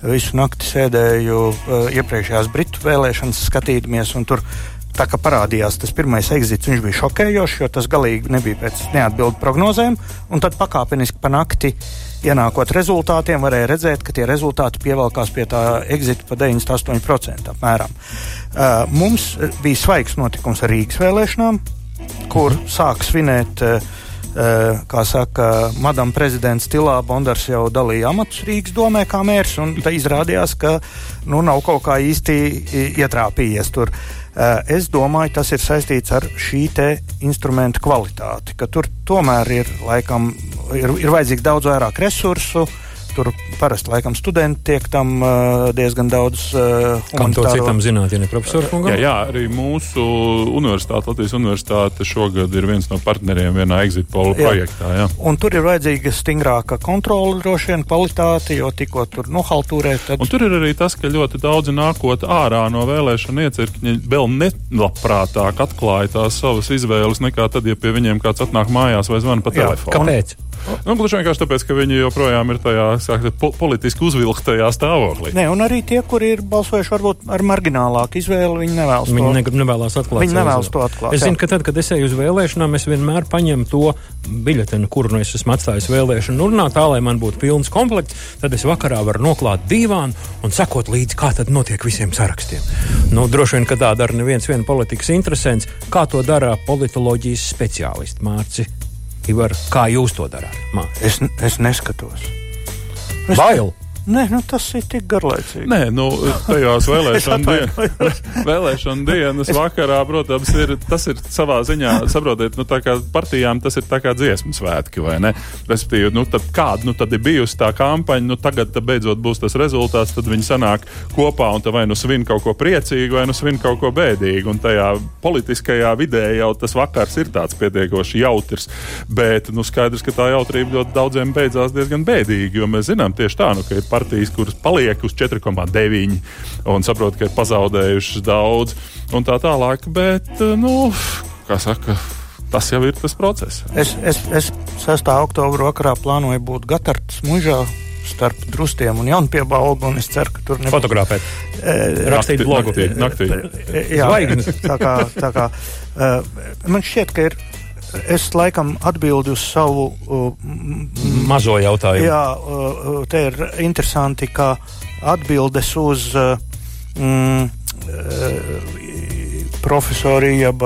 visu nakti sēdēju uh, iepriekšējās Britu vēlēšanas, skatīdamies, un tur tā kā parādījās tas pirmais exits, viņš bija šokējošs, jo tas galīgi nebija pēc neatbildu prognozēm, un tad pakāpeniski pa nakti ienākot rezultātiem, varēja redzēt, ka tie rezultāti pievelkās pie tā exita pa 98% apmēram. Uh, mums bija svaigs notikums ar Rīgas vēlēšanām, kur sāk svinēt uh, Uh, kā saka, Madam prezidents Tilā Bondars jau dalīja amatus Rīgas domē kā mērs, un tā izrādījās, ka nu, nav kaut kā īsti ietrāpījies tur. Uh, es domāju, tas ir saistīts ar šī instrumenta kvalitāti, ka tur tomēr ir laikam ir, ir vajadzīgs daudz vairāk resursu, tur parasti laikam studenti tiek tam uh, diezgan daudz uh, Kam to citam zināt, ja profesori? Jā, jā, arī mūsu universitāte, Latvijas universitāte šogad ir viens no partneriem vienā exit polu projektā. Jā. Un tur ir vajadzīga stingrāka kontrole, droši vien kvalitāte, jo tikko tur nohaltūrē. Tad... Un tur ir arī tas, ka ļoti daudzi nākot ārā no vēlēšana iecirkņa vēl nelabprātāk atklāja tās savas izvēles nekā tad, ja pie viņiem kāds atnāk mājās vai zvana pa telefonu. Kāpēc? Nu, gluži vienkārši tāpēc, ka viņi joprojām ir tajā sākta, po politiski uzvilktajā stāvoklī. Nē, un arī tie, kuri ir balsojuši varbūt ar marginālāku izvēli, viņi nevēlas viņi to. Ne, nevēlas atklāt. Viņi nevēlas to atklāt. Es zinu, ka tad, kad es eju uz vēlēšanām, es vienmēr paņemu to biļeteni, kuru nu es esmu atstājis vēlēšanu urnā, tā lai man būtu pilns komplekts. Tad es vakarā varu noklāt divānu un sekot līdzi, kā tad notiek visiem sarakstiem. Nu, droši vien, ka tā dara neviens vien politikas interesants, kā to dara politoloģijas speciālisti Mārci Ivar, kā jūs to darāt? Mā? Es, es neskatos. Es Bail! Nē, nu, tas ir tik garlaicīgi. Nē, nu, tajās vēlēšana, dien, vēlēšana dienas vakarā, protams, ir, tas ir savā ziņā, saprotiet, nu, tā kā partijām tas ir tā kā dziesmu svētki, vai ne? Respektīvi, nu, tad kāda, nu, tad ir bijusi tā kampaņa, nu, tagad beidzot būs tas rezultāts, tad viņi sanāk kopā un vai nu svin kaut ko priecīgu, vai nu svin kaut ko bēdīgu. Un tajā politiskajā vidē jau tas vakars ir tāds pietiekoši jautrs, bet, nu, skaidrs, ka tā jautrība ļoti daudziem beidzās diezgan bēdīgi, jo mēs zinām tieši tā, nu, ka ir partijas, kuras paliek uz 4,9 un saprot, ka ir pazaudējušas daudz un tā tālāk. Bet, nu, kā saka, tas jau ir tas process. Es, es, es 6. oktobra vakarā plānoju būt Gatartas mužā starp drustiem un jaunpiebalgu, un es ceru, ka tur nebūs. Fotografēt, e, rakstīt blogu. Naktī, naktī. Jā, tā kā, tā kā uh, man šķiet, ka ir es laikam atbildu uz savu uh, mazo jautājumu. Jā, uh, te ir interesanti, ka atbildes uz uh, mm, profesori, jeb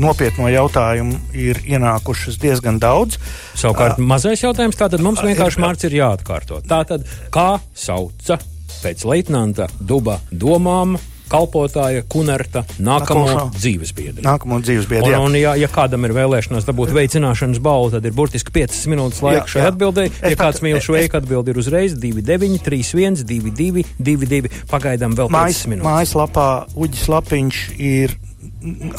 nopietno jautājumu ir ienākušas diezgan daudz. Savukārt, uh, mazais jautājums tātad mums vienkārši mārts ir jāatkārto. Tātad, kā sauca pēc leitnanta Duba domām kalpotāja, kunerta, nākamo Nākošā. dzīvesbiedru. Nākamo dzīvesbiedru. Un, un ja, ja kādam ir vēlēšanās dabūt veicināšanas balvu, tad ir burtiski 5 minūtes laika šai atbildēji. Ja kāds mīl šo veiku, atbildi ir uzreiz 29, 31, 22, 22. Pagaidām vēl 5 minūtes. Mājaslapā Uģis Lapiņš ir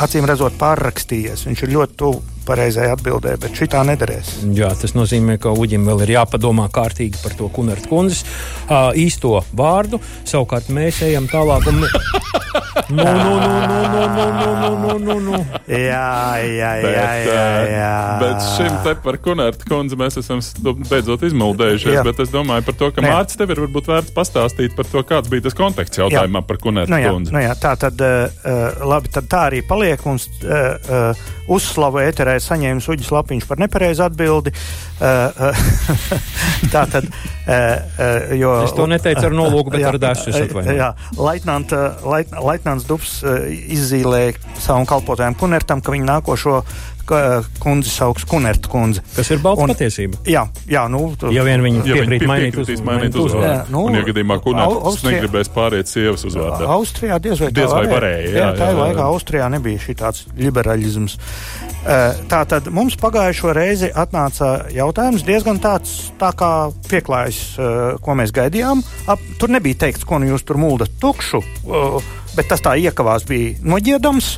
acīm redzot pārrakstījies. Viņš ir ļoti tuvu pareizai atbildē, bet šī tā nederēs. Jā, tas nozīmē, ka Uģim vēl ir jāpadomā kārtīgi par to kundzes uh, īsto vārdu. Savukārt mēs ejam tālāk. Un... Nu, nu, nu, nu, nu, nu, nu, nu, nu, nu. Jā, jā, jā. jā, jā, jā. Bet šim te par Kunarta kundzi mēs esam beidzot izmuldējušies. Jā. Bet es domāju par to, ka Mārcis tev ir varbūt vērts pastāstīt par to, kāds bija tas konteksts jautājumā jā. par Kunarta nu, jā, kundzi. Nu, jā, tā tad, uh, labi, tad tā arī paliek mums uh, uh, uzslavu ēterē saņēmis Uģis Lapiņš par nepareizu atbildi. Uh, uh, tā tad, uh, jo. Es to neteicu ar nolūku, bet jā, ar dažu es atvainojos. Jā, Leitnant, leit, Leitnants Dubs izzīmēja savam kalpotājam Kunertam, ka viņa nākošo kundzi sauks Kunerta kundze. Tas ir balts un, patiesība. Jā, jā nu, tu, ja vien viņi piekrīt mainīt, uz, mainīt uzvārdu. Jā, nu, un, ja gadījumā Austrijā, negribēs pāriet sievas uzvārdā. Austrijā diez vai, diez vai varēja. Jā, tā jā. laikā Austrijā nebija šī tāds liberālisms. Tā tad mums pagājušo reizi atnāca jautājums diezgan tāds tā kā pieklājs, ko mēs gaidījām. Ap, tur nebija teikts, ko nu jūs tur muldat tukšu, bet tas tā iekavās bija noģiedams.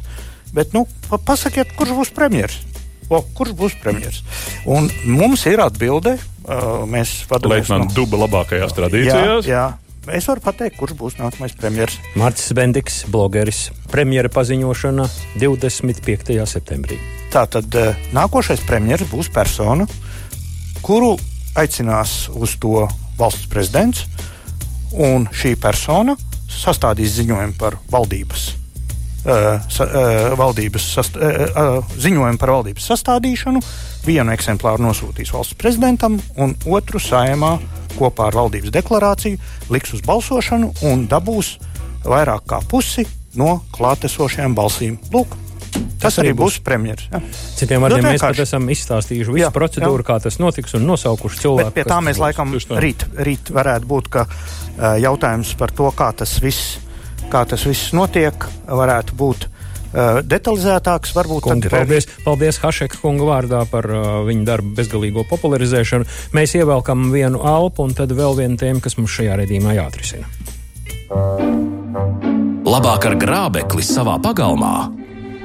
Bet, nu, pasakiet, kurš būs premjerministrs? O, kurš būs premjerministrs? Un mums ir atbilde. Uh, mēs vadāmies no Duba labākajās tradīcijās. Jā, jā. Es varu pateikt, kurš būs nākamais premjerministrs. Mārcis Bendiks, blogeris. Premjera paziņošana 25. septembrī. Tātad uh, nākošais premjerministrs būs persona, kuru aicinās uz to valsts prezidents, un šī persona sastādīs ziņojumu par valdības sa, uh, valdības sast, uh, ziņojumu par valdības sastādīšanu. Vienu eksemplāru nosūtīs valsts prezidentam, un otru saimā kopā ar valdības deklarāciju liks uz balsošanu un dabūs vairāk kā pusi no klātesošajām balsīm. Lūk, Tas, tas arī būs premjerministrs. Ja. Citiem vārdiem, mēs pat esam izstāstījuši visu jā, procedūru, jā. kā tas notiks, un nosaukuši cilvēku. Bet pie tā mēs laikam rīt, rīt varētu būt, ka uh, jautājums par to, kā tas viss kā tas viss notiek, varētu būt uh, detalizētāks. Varbūt Kungi, tad, paldies, paldies Hašeka kunga vārdā par uh, viņa darbu bezgalīgo popularizēšanu. Mēs ievelkam vienu alpu un tad vēl vienu tēmu, kas mums šajā redzījumā jāatrisina. Labāk ar grābekli savā pagalmā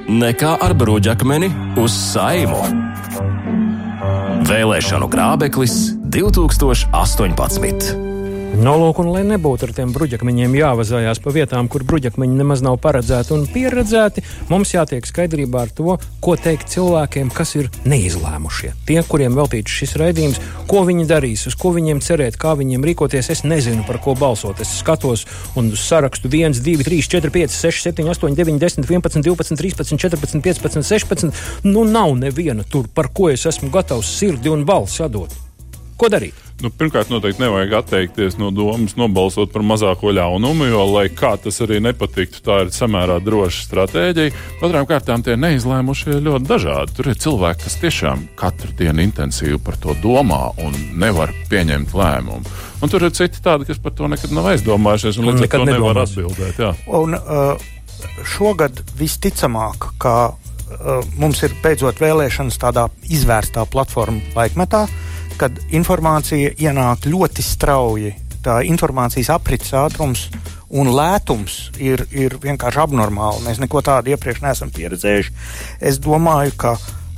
nekā ar bruģakmeni uz saimu. Vēlēšanu grābeklis 2018. Nolūk, un lai nebūtu ar tiem bruģakmeņiem jāvazājās pa vietām, kur bruģakmeņi nemaz nav paredzēti un pieredzēti, mums jātiek skaidrībā ar to, ko teikt cilvēkiem, kas ir neizlēmušie. Tie, kuriem veltīts šis raidījums, ko viņi darīs, uz ko viņiem cerēt, kā viņiem rīkoties. Es nezinu, par ko balsot. Es skatos un sarakstu 1, 2, 3, 4, 5, 6, 7, 8, 9, 10, 11, 12, 13, 14, 15, 16. Nu, nav neviena tur, par ko es esmu gatavs sirdi un balsi atdot. Ko darīt? Nu, pirmkārt, noteikti nevajag atteikties no domas nobalsot par mazāko ļaunumu, jo, lai kā tas arī nepatiktu, tā ir samērā droša stratēģija. Otrām kārtām, tie neizlēmušie ir ļoti dažādi. Tur ir cilvēki, kas tiešām katru dienu intensīvi par to domā un nevar pieņemt lēmumu. Un tur ir citi tādi, kas par to nekad nav aizdomājušies, un līdz ar to nevar atbildēt. Jā. Un, uh, šogad visticamāk, ka uh, mums ir beidzot vēlēšanas tādā izvērstā platforma laikmetā kad informācija ienāk ļoti strauji. Tā informācijas aprits ātrums un lētums ir, ir vienkārši abnormāli. Mēs neko tādu iepriekš neesam pieredzējuši. Es domāju, ka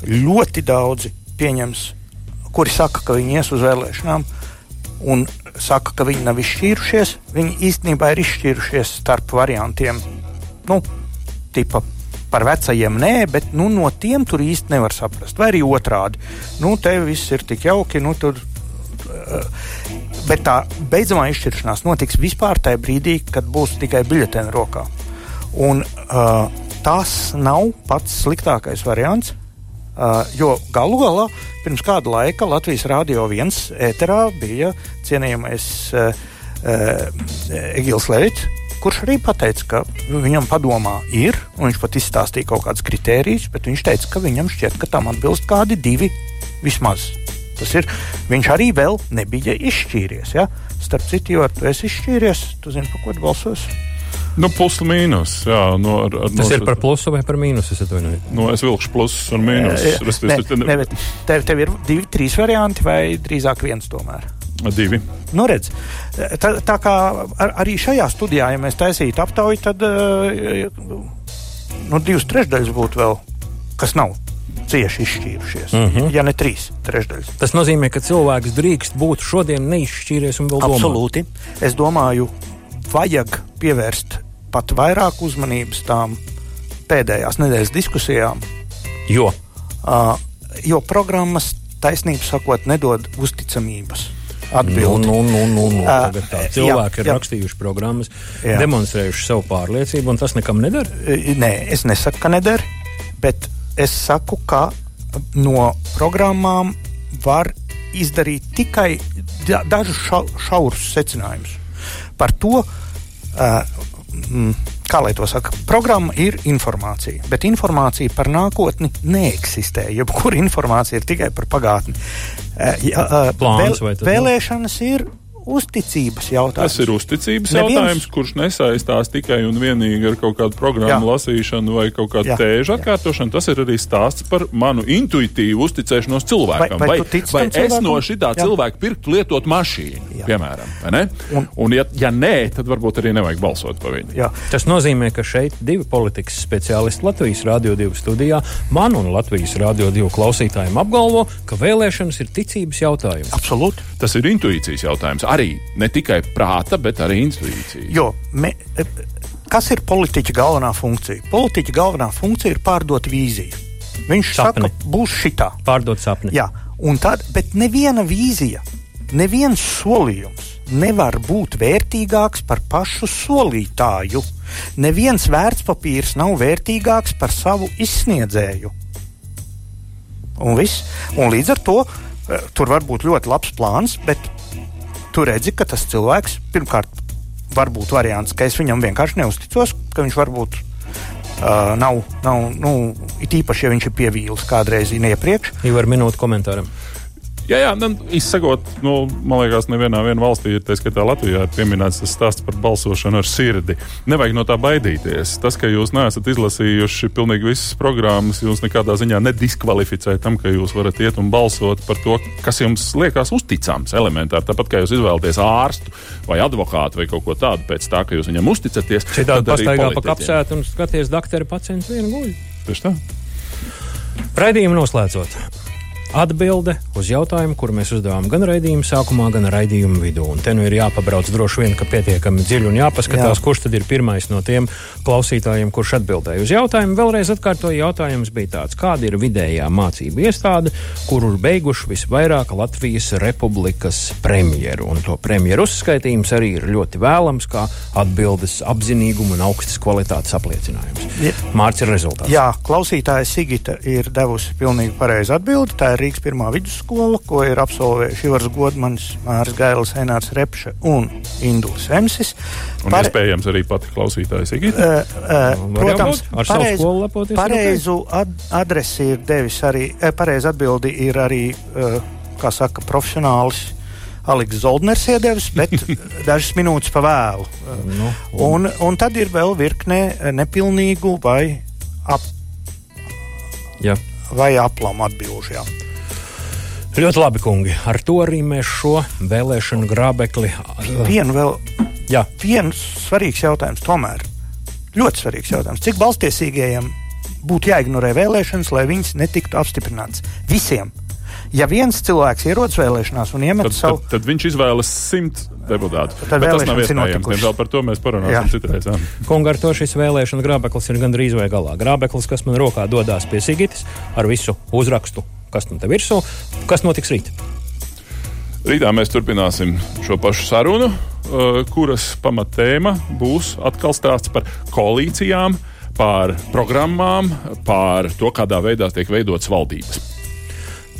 ļoti daudzi pieņems, kuri saka, ka viņi ies uz vēlēšanām un saka, ka viņi nav izšķīrušies. Viņi īstenībā ir izšķīrušies starp variantiem. Nu, tipa par vecajiem nē, bet nu, no tiem tur īsti nevar saprast. Vai arī otrādi. Nu, te viss ir tik jauki. Nu, tur, uh, bet tā beidzamā izšķiršanās notiks vispār tajā brīdī, kad būs tikai biļetēna rokā. Un, uh, tas nav pats sliktākais variants. Uh, jo galu galā pirms kāda laika Latvijas Rādio 1 ēterā bija cienījamais uh, uh, Egils Levičs, kurš arī teica, ka viņam padomā ir, un viņš pat izstāstīja kaut kādus kritērijus, bet viņš teica, ka viņam šķiet, ka tam atbilst kādi divi vismaz. Tas ir, viņš arī vēl nebija izšķīries. Ja? Starp citu, jo tu esi izšķīries, tu zini, par ko tu balsos. Nu, plus mīnus. Jā, no, ar, ar, Tas no, ir par plusu vai par mīnusu? Es atvainojos. No, es vilkšu plusus un mīnusus. Ne, ne, ne, tev, tev ir divi, trīs varianti vai drīzāk viens tomēr? Divi. Nu, redz, tā, tā kā ar, arī šajā studijā, ja mēs taisītu aptauju, tad nu, divas trešdaļas būtu vēl, kas nav cieši izšķīrušies. Mm -hmm. Ja ne trīs trešdaļas. Tas nozīmē, ka cilvēks drīkst būt šodien neizšķīries un vēl domāt. Absolūti. Es domāju, vajag pievērst pat vairāk uzmanības tām pēdējās nedēļas diskusijām. Jo, uh, jo programmas, taisnība sakot, nedod uzticamības atbildi. Nu, nu, nu, nu, nu. Tā, cilvēki jā, ir jā. rakstījuši programmas, jā. demonstrējuši savu pārliecību, un tas nekam nedara? Nē, es nesaku, ka nedara, bet es saku, ka no programmām var izdarīt tikai dažus šau, šaurus secinājumus par to. Uh, kā lai to saka, programma ir informācija, bet informācija par nākotni neeksistē. Jebkura informācija ir tikai par pagātni. Uh, ja, uh, Plāns, vēl, vēlēšanas ir uzticības jautājums. Tas ir uzticības Neviens... jautājums, kurš nesaistās tikai un vienīgi ar kaut kādu programmu Jā. lasīšanu vai kaut kādu Jā. tēžu atkārtošanu. Tas ir arī stāsts par manu intuitīvu uzticēšanos cilvēkam. Vai, vai, vai, vai es no šitā Jā. cilvēka pirktu lietot mašīnu, Jā. piemēram, un, un ja, ja nē, tad varbūt arī nevajag balsot par viņu. Jā. Tas nozīmē, ka šeit divi politikas speciālisti Latvijas Rādio 2 studijā man un Latvijas Rādio 2 klausītājiem apgalvo, ka vēlēšanas ir ticības jautājums. Absolūti. Tas ir intuīcijas jautājums arī ne tikai prāta, bet arī intuīcija. Jo, me, e, kas ir politiķa galvenā funkcija? Politiķa galvenā funkcija ir pārdot vīziju. Viņš sapni. saka, būs šitā. Pārdot sapni. Jā, un tad, bet neviena vīzija, neviens solījums nevar būt vērtīgāks par pašu solītāju. Neviens vērtspapīrs nav vērtīgāks par savu izsniedzēju. Un, viss. un līdz ar to e, tur var būt ļoti labs plāns, bet tu redzi, ka tas cilvēks pirmkārt var būt variants, ka es viņam vienkārši neusticos, ka viņš varbūt uh, nav, nav nu, it īpaši, ja viņš ir pievīlis kādreiz iepriekš. Jau ar minūtu komentāram. Jā, jā nu, izsakot, nu, man liekas, nevienā valstī, tā skaitā Latvijā, ir pieminēts tas stāsts par balsošanu ar sirdi. Nevajag no tā baidīties. Tas, ka jūs neesat izlasījuši pilnīgi visas programmas, jūs nekādā ziņā nediskvalificē tam, ka jūs varat iet un balsot par to, kas jums liekas uzticams, elementāri. Tāpat kā jūs izvēlaties ārstu vai advokātu vai kaut ko tādu pēc tā, ka jūs viņam uzticaties. Citādi pastaigā pa kapsētu un skaties, doktori pacients vienu guļu. Tieši tā. Raidījumu noslēdzot. Atbilde uz jautājumu, kuru mēs uzdevām gan raidījuma sākumā, gan raidījuma vidū. Un te nu ir jāpabrauc droši vien, ka pietiekami dziļi un jāpaskatās, Jā. kurš tad ir pirmais no tiem klausītājiem, kurš atbildēja uz jautājumu. Vēlreiz atkārtoju, jautājums bija tāds, kāda ir vidējā mācība iestāde, kuru beiguši visvairāk Latvijas republikas premjeru. Un to premjeru uzskaitījums arī ir ļoti vēlams, kā atbildes apzinīguma un augstas kvalitātes apliecinājums. Mārcis ir rezultāts. Jā, klausītāja Sigita ir devusi pilnīgi pareizu atbildi. Tā ir Rīgas pirmā vidusskola, ko ir absolvējuši Ivars Godmans, Mārs Gailis, Enārs Repše un Induls Emsis. Un Par... iespējams arī pati klausītājs Igita. Uh, uh, protams, pareizu, pareizu ad adresi ir devis arī, pareizu atbildi ir arī, uh, kā saka, profesionāls. Aleks Zoldners iedevis, bet dažas minūtes pa vēlu. Nu, un... Un, tad ir vēl virkne nepilnīgu vai ap. Ja. Vai aplamu atbildžu. Ļoti labi, kungi. Ar to arī mēs šo vēlēšanu grābekli. Vienu vēl. Jā. Viens svarīgs jautājums tomēr. Ļoti svarīgs jautājums. Cik balstiesīgajiem būtu jāignorē vēlēšanas, lai viņas netiktu apstiprinātas? Visiem. Ja viens cilvēks ierodas vēlēšanās un iemet tad, savu, tad, tad viņš izvēlas simt deputātu. Tad tas nav iespējams. Diemžēl par to mēs parunāsim citreiz. Kunga, ar to šis vēlēšana grābeklis ir gandrīz vai galā. Grābeklis, kas man rokā dodas pie Sigitas ar visu uzrakstu kas tam te virsū, kas notiks rīt. Rītā mēs turpināsim šo pašu sarunu, uh, kuras pamatēma būs atkal stāsts par koalīcijām, par programmām, par to, kādā veidā tiek veidotas valdības.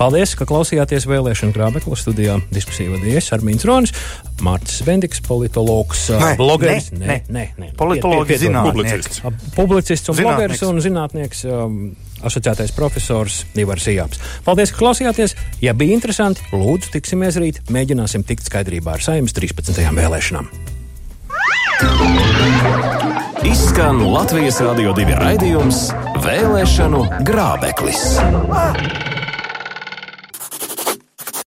Paldies, ka klausījāties vēlēšanu grābekla studijā. Diskusiju vadījies Armīns Ronis, Mārcis Bendiks, politologs, nē, blogeris. Nē, nē, nē, nē. politologs, zinātnieks. Publicists un blogeris un zinātnieks. Um, asociētais profesors Ivars Jāps. Paldies, ka klausījāties! Ja bija interesanti, lūdzu, tiksimies rīt. Mēģināsim tikt skaidrībā ar saimnes 13. vēlēšanām. Izskan Latvijas Rādio 2 raidījums Vēlēšanu grābeklis.